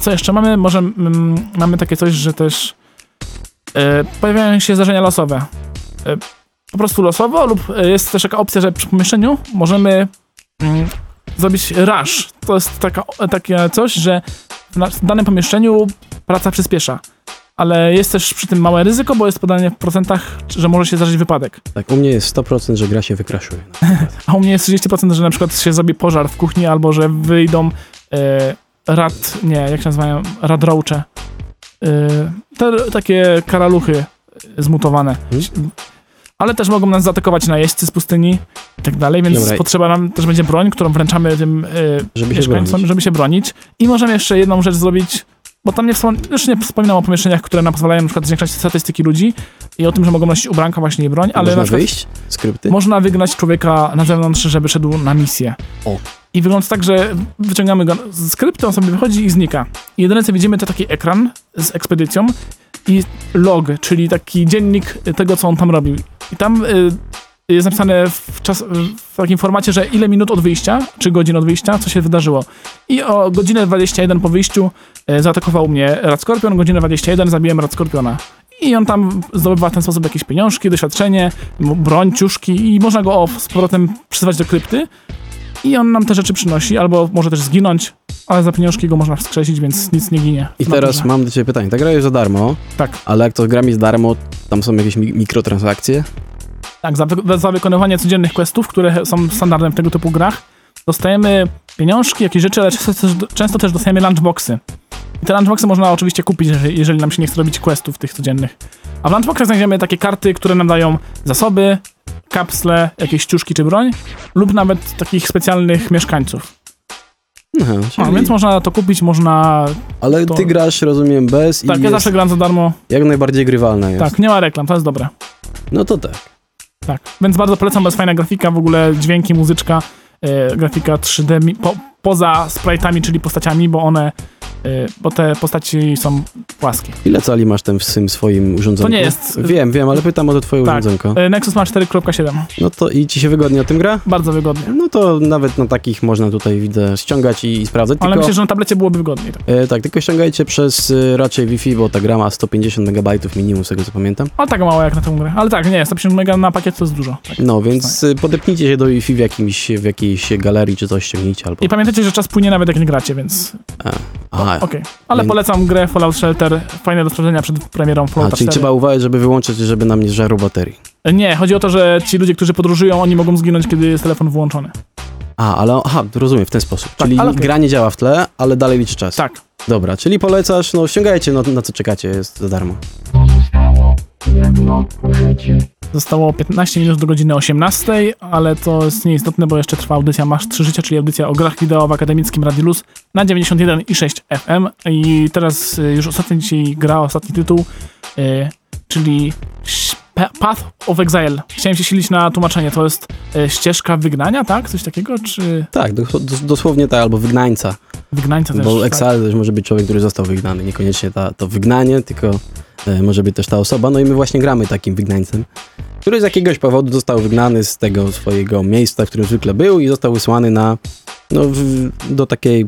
Co jeszcze mamy? Może mm, mamy takie coś, że też pojawiają się zdarzenia losowe. Po prostu losowo, lub jest też taka opcja, że przy pomieszczeniu możemy mm, zrobić rush. To jest taka, takie coś, że w, danym pomieszczeniu praca przyspiesza. Ale jest też przy tym małe ryzyko, bo jest podanie w procentach, że może się zdarzyć wypadek. Tak, u mnie jest 100%, że gra się wykraszuje. A u mnie jest 30%, że na przykład się zrobi pożar w kuchni, albo że wyjdą e, rad, nie, jak się nazywają, radrołcze. E, te takie karaluchy zmutowane. Mhm. Ale też mogą nas zaatakować najeźdźcy z pustyni i tak dalej, więc Dobra. potrzeba nam też będzie broń, którą wręczamy tym e, Żeby się mieszkańcom, bronić. żeby się bronić. I możemy jeszcze jedną rzecz zrobić, bo tam nie, wspom- już nie wspominam o pomieszczeniach, które nam pozwalają na przykład zwiększać statystyki ludzi i o tym, że mogą nosić ubranka właśnie i broń, ale Można na wyjść? Skrypty? można wygnać człowieka na zewnątrz, żeby szedł na misję. O. I wygląda tak, że wyciągamy go z skrypty, on sobie wychodzi i znika. I jedyne co widzimy to taki ekran z ekspedycją i log, czyli taki dziennik tego, co on tam robił. I tam y, jest napisane w, czas, w takim formacie, że ile minut od wyjścia, czy godzin od wyjścia, co się wydarzyło. I o godzinę 21 po wyjściu y, zaatakował mnie Rad Skorpion, godzinę 21 zabiłem Rad Skorpiona. I on tam zdobywa w ten sposób jakieś pieniążki, doświadczenie, broń, ciuszki i można go z powrotem przyzywać do krypty. I on nam te rzeczy przynosi, albo może też zginąć, ale za pieniążki go można wskrzesić, więc nic nie ginie. I teraz mam do ciebie pytanie. Ta gra jest za darmo, Tak, ale jak to gra jest darmo, tam są jakieś mi- mikrotransakcje? tak za, wy- za wykonywanie codziennych questów, które są standardem w tego typu grach, dostajemy pieniążki, jakieś rzeczy, ale często często też dostajemy lunchboxy. I te lunchboxy można oczywiście kupić, jeżeli, nam się nie chce robić questów tych codziennych. A w lunchboxach znajdziemy takie karty, które nam dają zasoby, kapsle, jakieś ciuszki czy broń, lub nawet takich specjalnych mieszkańców. Aha, No, czyli... więc można to kupić, można... Ale to- ty grasz, rozumiem, bez i Tak, ja jest zawsze gram za darmo. jak najbardziej grywalna jest. Tak, nie ma reklam, to jest dobre. No to tak. Tak, więc bardzo polecam, bo jest fajna grafika, w ogóle dźwięki, muzyczka, e, grafika 3D, mi, po, poza sprite'ami, czyli postaciami, bo one, bo te postaci są płaskie. Ile cali masz ten w tym swoim urządzeniu? To nie jest- Wiem, wiem, ale pytam o to twoje Tak. urządzenko. E, Nexus ma 4.7, No to i ci się wygodnie o tym gra? bardzo wygodnie. No to nawet na takich można tutaj widzę ściągać i, i sprawdzać. Ale tylko, myślę, że na tablecie byłoby wygodniej. Tak. e, tak, tylko ściągajcie przez e, raczej Wi-Fi, bo ta gra ma 150 MB minimum, z tego co pamiętam. Ale tak mało jak na tę grę. Ale tak, nie, 150 mega na pakiet to jest dużo. Tak. No, więc e, podepnijcie się do Wi-Fi w, jakimś, w jakiejś galerii czy coś ściągnijcie albo... I pamiętajcie, że czas płynie nawet jak nie gracie, więc A, okej. Ale Więc- polecam grę Fallout Shelter, fajne do sprawdzenia przed premierą a, Fallouta czyli 4. trzeba uważać, żeby wyłączyć, żeby nam nie żarł baterii. Nie, chodzi o to, że ci ludzie, którzy podróżują, oni mogą zginąć, kiedy jest telefon włączony. A, ale aha, rozumiem, w ten sposób. Tak, czyli okej. gra nie działa w tle, ale dalej liczy czas. Tak. Dobra, czyli polecasz, no ściągajcie, no, na co czekacie, jest za darmo. Zostało 15 minut do godziny 18, ale to jest nieistotne, bo jeszcze trwa audycja Masz 3 Życia, czyli audycja o grach wideo w akademickim Radiu Luz na 91,6 FM. I teraz y, już ostatni dzisiaj gra, ostatni tytuł, y, czyli Path of Exile. Chciałem się silić na tłumaczenie. To jest y, ścieżka wygnania, tak? Coś takiego? Czy Tak, dos- dos- dosłownie tak, albo wygnańca. wygnańca też? Bo tak? exile też może być człowiek, który został wygnany. Niekoniecznie ta, to wygnanie, tylko może być też ta osoba. No i my właśnie gramy takim wygnańcem, który z jakiegoś powodu został wygnany z tego swojego miejsca, w którym zwykle był i został wysłany na, no, w, do takiej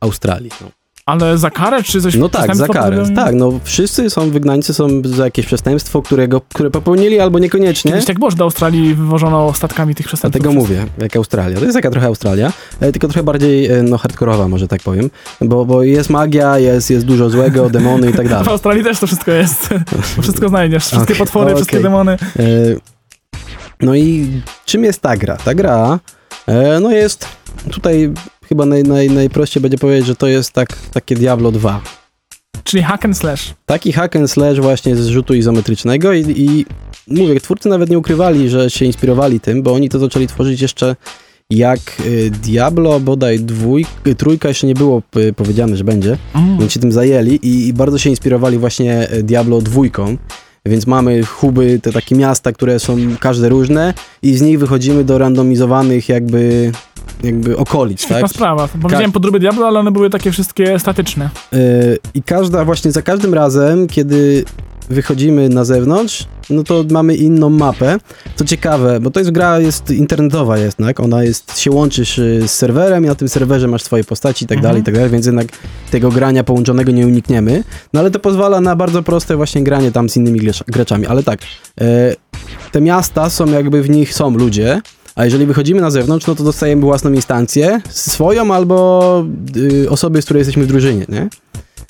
Australii. No, Ale za karę, czy coś no tak, za karę. Tak, no wszyscy są wygnańcy, są za jakieś przestępstwo, którego, które popełnili albo niekoniecznie. Kiedyś tak było, że do Australii wywożono statkami tych przestępców. Dlatego mówię, jak Australia. To jest taka trochę Australia, e, tylko trochę bardziej e, no, hardkorowa, może tak powiem. Bo, bo jest magia, jest, jest dużo złego, demony i tak W dalej. Australii też to wszystko jest. Wszystko znajdziesz. Wszystkie Okej, potwory, okej. wszystkie demony. E, No i czym jest ta gra? Ta gra no jest tutaj chyba naj, naj, najprościej będzie powiedzieć, że to jest tak, takie Diablo 2. Czyli hack and slash. Taki hack and slash właśnie z rzutu izometrycznego i, i mówię, twórcy nawet nie ukrywali, że się inspirowali tym, bo oni to zaczęli tworzyć jeszcze jak y, Diablo bodaj dwój, y, trójka jeszcze nie było y, powiedziane, że będzie, Mm. więc się tym zajęli i, i bardzo się inspirowali właśnie Diablo dwójką. Więc mamy huby, te takie miasta, które są każde różne i z nich wychodzimy do randomizowanych jakby, jakby okolic, Świetna tak? sprawa. Bo widziałem podróby Diablo, ale one były takie wszystkie statyczne. Yy, I każda, właśnie za każdym razem, kiedy wychodzimy na zewnątrz, no to mamy inną mapę. Co ciekawe, bo to jest gra, jest internetowa jednak, ona jest, się łączysz z serwerem i na tym serwerze masz swoje postaci i tak Mhm. dalej, i tak dalej, więc jednak tego grania połączonego nie unikniemy. No ale to pozwala na bardzo proste właśnie granie tam z innymi gracz- graczami. Ale tak, e, te miasta są jakby w nich są ludzie, a jeżeli wychodzimy na zewnątrz, no to dostajemy własną instancję, swoją albo y, osoby, z której jesteśmy w drużynie, nie?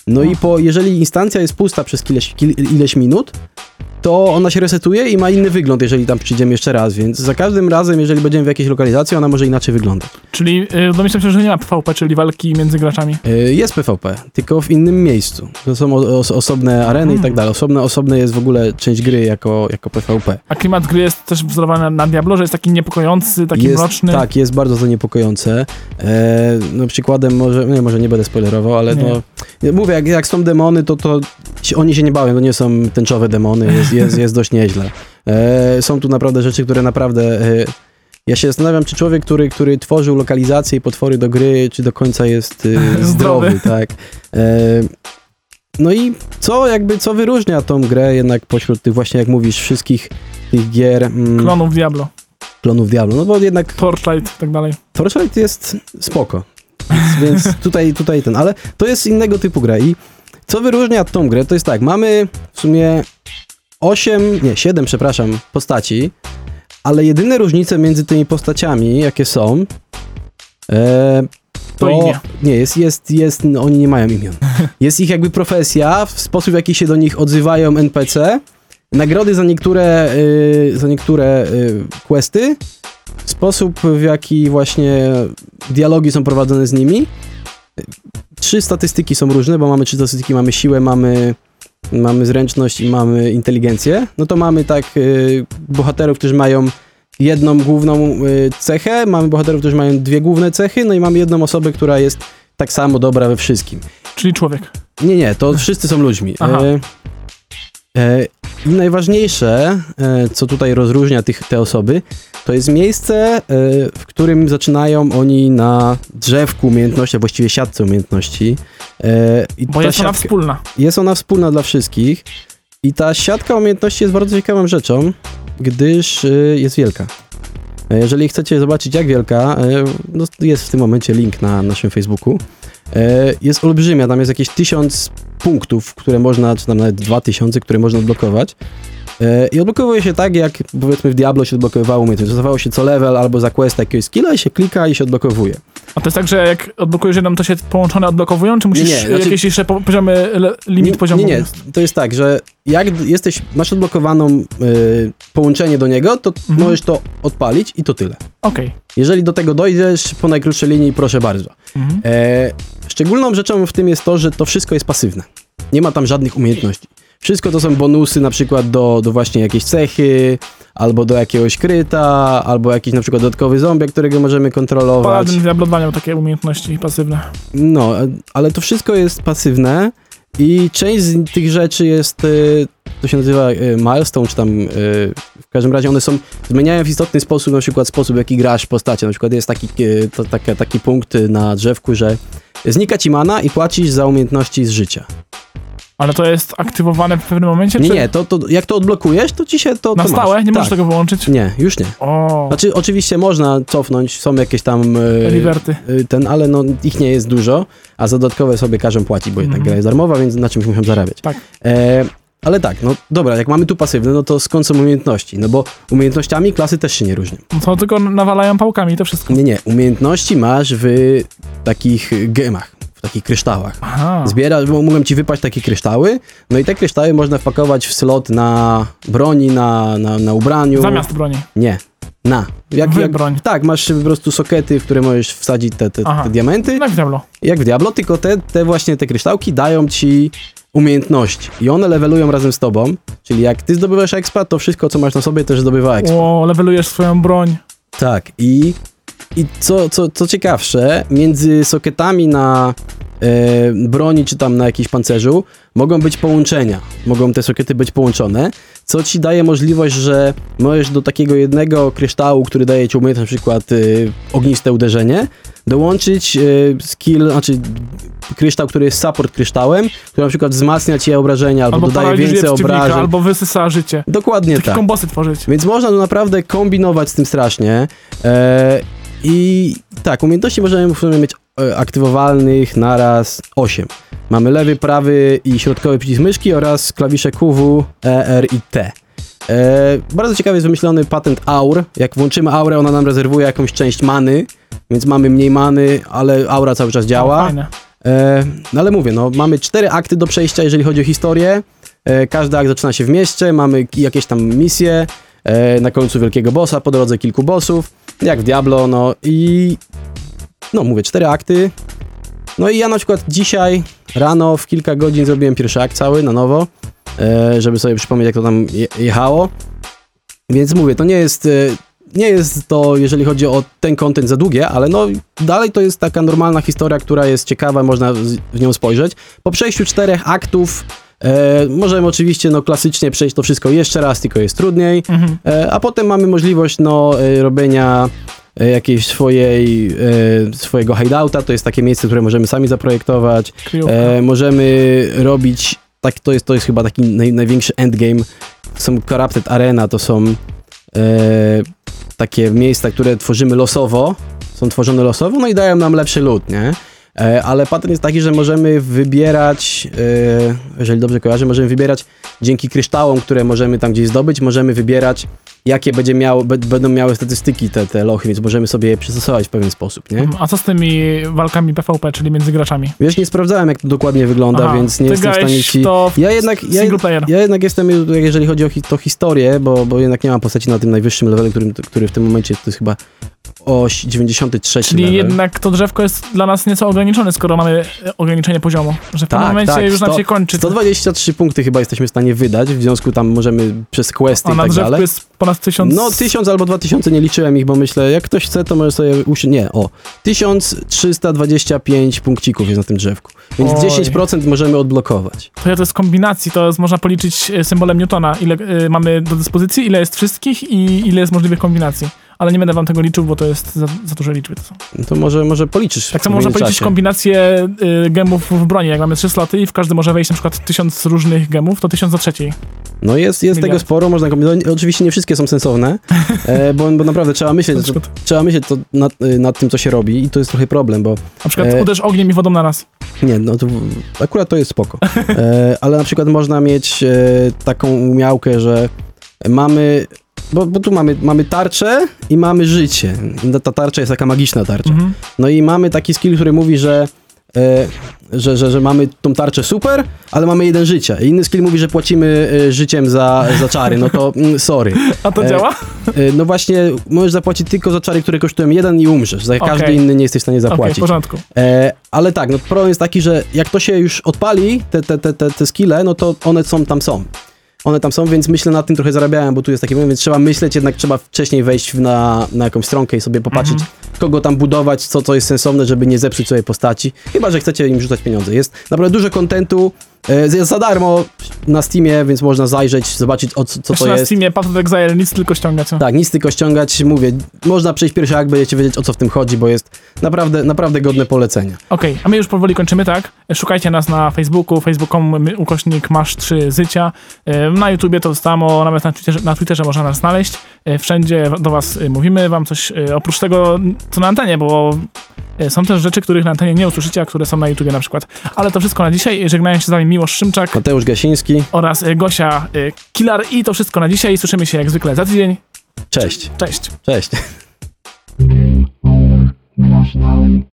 No i po, jeżeli instancja jest pusta przez ileś, ileś minut, to ona się resetuje i ma inny wygląd, jeżeli tam przyjdziemy jeszcze raz, więc za każdym razem, jeżeli będziemy w jakiejś lokalizacji, ona może inaczej wyglądać. Czyli y, domyślam się, że nie ma PvP, czyli walki między graczami. Y, Jest PvP, tylko w innym miejscu. To są os, osobne areny i tak dalej. Osobne, osobne jest w ogóle część gry jako, jako PvP. A klimat gry jest też wzorowany na Diablo, że jest taki niepokojący, taki jest, mroczny. Tak, jest bardzo to niepokojące. E, no przykładem może, nie, może nie będę spoilerował, ale Nie. no, mówię, mówię, jak, jak są demony, to, to oni się nie bawią, to nie są tęczowe demony, jest, jest, jest dość nieźle. E, są tu naprawdę rzeczy, które naprawdę... E, ja się zastanawiam, czy człowiek, który, który tworzył lokalizacje i potwory do gry, czy do końca jest e, zdrowy, Zdrowy. tak. E, no i co jakby, co wyróżnia tą grę jednak pośród tych właśnie, jak mówisz, wszystkich tych gier mm, Klonów Diablo, klonów Diablo, no bo jednak Torchlight i tak dalej. Torchlight jest spoko, więc, więc tutaj, tutaj ten, ale to jest innego typu gra i co wyróżnia tą grę, to jest tak, mamy w sumie 8, nie, 7, przepraszam, postaci, ale jedyne różnice między tymi postaciami, jakie są, e, To imię. Nie, jest, jest, jest, no, oni nie mają imion. Jest ich jakby profesja, w sposób w jaki się do nich odzywają NPC, nagrody za niektóre, y, za niektóre y, questy, sposób w jaki właśnie dialogi są prowadzone z nimi. Trzy statystyki są różne, bo mamy trzy statystyki, mamy siłę, mamy, mamy zręczność i mamy inteligencję. No to mamy tak y, bohaterów, którzy mają jedną główną y, cechę, mamy bohaterów, którzy mają dwie główne cechy, no i mamy jedną osobę, która jest tak samo dobra we wszystkim. Czyli człowiek. Nie, nie, to wszyscy są ludźmi. Aha. E, e, I najważniejsze, e, co tutaj rozróżnia tych, te osoby, to jest miejsce, e, w którym zaczynają oni na drzewku umiejętności, a właściwie siatce umiejętności. I Bo jest ona wspólna. jest ona wspólna dla wszystkich i ta siatka umiejętności jest bardzo ciekawą rzeczą, gdyż jest wielka. Jeżeli chcecie zobaczyć jak wielka, no, jest w tym momencie link na naszym Facebooku. E, Jest olbrzymia, tam jest jakieś tysiąc punktów, które można, czy tam nawet dwa tysiące, które można odblokować. E, I odblokowuje się tak, jak powiedzmy w Diablo się odblokowywało umiejętność. Dostawało się co level albo za quest jakiegoś skilla i się klika i się odblokowuje. A to jest tak, że jak odblokujesz jedną, to się połączone odblokowują, czy musisz nie, znaczy- jakieś jeszcze po, poziomy, limit nie, poziomu? Nie, nie, to jest tak, że jak jesteś, masz odblokowaną y, połączenie do niego, to Mhm. możesz to odpalić i to tyle. Okej. Jeżeli do tego dojdziesz po najkrótszej linii, proszę bardzo. Mhm. E, szczególną rzeczą w tym jest to, że to wszystko jest pasywne. Nie ma tam żadnych umiejętności. Wszystko to są bonusy na przykład do, do właśnie jakiejś cechy, albo do jakiegoś kryta, albo jakiś na przykład dodatkowy zombie, którego możemy kontrolować. Paladin Diablo 2 miał takie umiejętności pasywne. No, ale to wszystko jest pasywne i część z tych rzeczy jest, e, to się nazywa e, milestone, czy tam e, w każdym razie one są, zmieniają w istotny sposób na przykład sposób, w jaki grasz postacie. Na przykład jest taki, to, taka, taki punkt na drzewku, że znika ci mana i płacisz za umiejętności z życia. Ale to jest aktywowane w pewnym momencie? Nie, czy nie, to, to jak to odblokujesz, to ci się to Na to stałe? Masz. Nie możesz tak. tego wyłączyć? Nie, już nie. O, Znaczy, oczywiście można cofnąć, są jakieś tam e, Liberty. e, ten, ale no ich nie jest dużo, a za dodatkowe sobie każą płacić, bo jednak Mhm. gra jest darmowa, więc na czymś muszą zarabiać. Tak. E, ale tak, no dobra, jak mamy tu pasywne, no to skąd są umiejętności? No bo umiejętnościami klasy też się nie różnią. No to tylko nawalają pałkami to wszystko. Nie, nie, umiejętności masz w takich gemach, w takich kryształach. Aha. Zbierasz, bo mogą ci wypaść takie kryształy, no i te kryształy można wpakować w slot na broni, na, na, na ubraniu. Zamiast broni. Nie, na. Jak, jak, broń. tak, masz po prostu sokety, w które możesz wsadzić te, te, te diamenty, Jak w Diablo. jak w Diablo, tylko te, te właśnie te kryształki dają ci umiejętności i one levelują razem z tobą, czyli jak ty zdobywasz expa, to wszystko, co masz na sobie, też zdobywa expa. O, levelujesz swoją broń. Tak, i, i co, co, co ciekawsze, między sokietami na e, broni czy tam na jakimś pancerzu mogą być połączenia. Mogą te sokiety być połączone, co ci daje możliwość, że możesz do takiego jednego kryształu, który daje ci umiejętność na przykład e, ogniste uderzenie, dołączyć e, skill, znaczy kryształ, który jest support kryształem, który na przykład wzmacnia ci obrażenia albo, Albo dodaje więcej obrażeń. albo wysysa życie. Dokładnie Takie tak. kombosy tworzyć. Więc można tu naprawdę kombinować z tym strasznie. E, I tak, umiejętności możemy w sumie mieć aktywowalnych naraz 8. Mamy lewy, prawy i środkowy przycisk myszki oraz klawisze QW, E, R i T. E, bardzo ciekawie jest wymyślony patent aur. Jak włączymy aurę, ona nam rezerwuje jakąś część many, więc mamy mniej many, ale aura cały czas działa. fajne. E, no ale mówię, no mamy cztery akty do przejścia, jeżeli chodzi o historię. E, każdy akt zaczyna się w mieście, mamy jakieś tam misje, e, na końcu wielkiego bossa, po drodze kilku bossów, jak w Diablo, no i no mówię, cztery akty. No i ja na przykład dzisiaj rano w kilka godzin zrobiłem pierwszy akt cały na nowo, e, żeby sobie przypomnieć jak to tam je, jechało. Więc mówię, to nie jest e, nie jest to, jeżeli chodzi o ten content za długie, ale no dalej to jest taka normalna historia, która jest ciekawa, można w nią spojrzeć. Po przejściu czterech aktów e, możemy oczywiście no klasycznie przejść to wszystko jeszcze raz, tylko jest trudniej, Mhm. e, a potem mamy możliwość no e, robienia jakiejś swojej, e, swojego hideouta, to jest takie miejsce, które możemy sami zaprojektować. E, możemy robić, tak, to, jest, to jest chyba taki naj, największy endgame. Są Corrupted Arena, to są e, takie miejsca, które tworzymy losowo, są tworzone losowo, no i dają nam lepszy lód, nie? E, ale pattern jest taki, że możemy wybierać, e, jeżeli dobrze kojarzę, możemy wybierać dzięki kryształom, które możemy tam gdzieś zdobyć, możemy wybierać, jakie będzie miało, będą miały statystyki te, te lochy, więc możemy sobie je przystosować w pewien sposób, nie? A co z tymi walkami PvP, czyli między graczami? Wiesz, nie sprawdzałem, jak to dokładnie wygląda, Aha, więc nie jestem w stanie ci... to Ja jednak, ja, ja jednak jestem, jeżeli chodzi o hi to historię, bo, bo jednak nie mam postaci na tym najwyższym levelu, którym, który w tym momencie to jest chyba o 93 Czyli level. jednak to drzewko jest dla nas nieco ograniczone, skoro mamy e, ograniczenie poziomu. Że w tym Tak, momencie tak, już nam sto- się kończy. 123 punkty chyba jesteśmy w stanie wydać, w związku tam możemy przez questy A i na tak drzewku dalej. jest ponad tysiąc... No 1000 albo 2000 nie liczyłem ich, bo myślę, jak ktoś chce, to może sobie usiąść. Nie, o. 1325 punkcików jest na tym drzewku. Więc Oj. 10% możemy odblokować. To ja to jest kombinacji, to jest, można policzyć e, symbolem Newtona, ile e, mamy do dyspozycji, ile jest wszystkich i ile jest możliwych kombinacji. Ale nie będę wam tego liczył, bo to jest za, za duże liczby. To są. No to może, może policzysz. Tak samo można policzyć kombinacje y, gemów w broni. Jak mamy trzy sloty i w każdy może wejść na przykład tysiąc różnych gemów, to tysiąc do trzeciej. No jest, jest tego sporo, można kombinować. Oczywiście nie wszystkie są sensowne, e, bo, bo naprawdę trzeba myśleć, Na to, trzeba myśleć to nad, y, nad tym, co się robi i to jest trochę problem, bo na przykład E, uderz ogniem i wodą na raz. nie, no to akurat to jest spoko. E, ale na przykład można mieć e, taką umiałkę, że mamy, bo, bo tu mamy, mamy tarczę i mamy życie. I ta tarcza jest taka magiczna tarcza. Mhm. No i mamy taki skill, który mówi, że, e, że, że, że mamy tą tarczę super, ale mamy jeden życia. I inny skill mówi, że płacimy e, życiem za, za czary. No to mm, sorry. A to E, działa? E, no właśnie, możesz zapłacić tylko za czary, które kosztują jeden i umrzesz. Za każdy Okej. inny nie jesteś w stanie Okej, w zapłacić. porządku. E, ale tak, no problem jest taki, że jak to się już odpali, te, te, te, te, te skille, no to one są tam są. One tam są, więc myślę nad tym trochę zarabiałem, bo tu jest taki moment, więc trzeba myśleć, jednak trzeba wcześniej wejść na, na jakąś stronkę i sobie popatrzeć, Mhm. kogo tam budować, co, co jest sensowne, żeby nie zepsuć sobie postaci. Chyba, że chcecie im rzucać pieniądze. Jest naprawdę dużo kontentu, jest za darmo na Steamie, więc można zajrzeć, zobaczyć o co, co to na jest. Steamie Path of Exile nic tylko ściągać. Tak, nic tylko ściągać, mówię, można przejść pierwszy akt, będziecie wiedzieć o co w tym chodzi, bo jest naprawdę, naprawdę godne polecenia. Okej, a my już powoli kończymy, tak? Szukajcie nas na Facebooku, facebook.com ukośnik masz 3 zycia. E, Na YouTubie to samo, nawet na Twitterze, na Twitterze można nas znaleźć. E, Wszędzie do was e, mówimy, wam coś e, oprócz tego, co na antenie, bo e, są też rzeczy, których na antenie nie usłyszycie, a które są na YouTubie na przykład. Ale to wszystko na dzisiaj. Żegnają się z wami Miłosz Szymczak Mateusz Gasiński, oraz e, Gosia e, Kilar i to wszystko na dzisiaj. Słyszymy się jak zwykle za tydzień. cześć. Cześć! Cześć.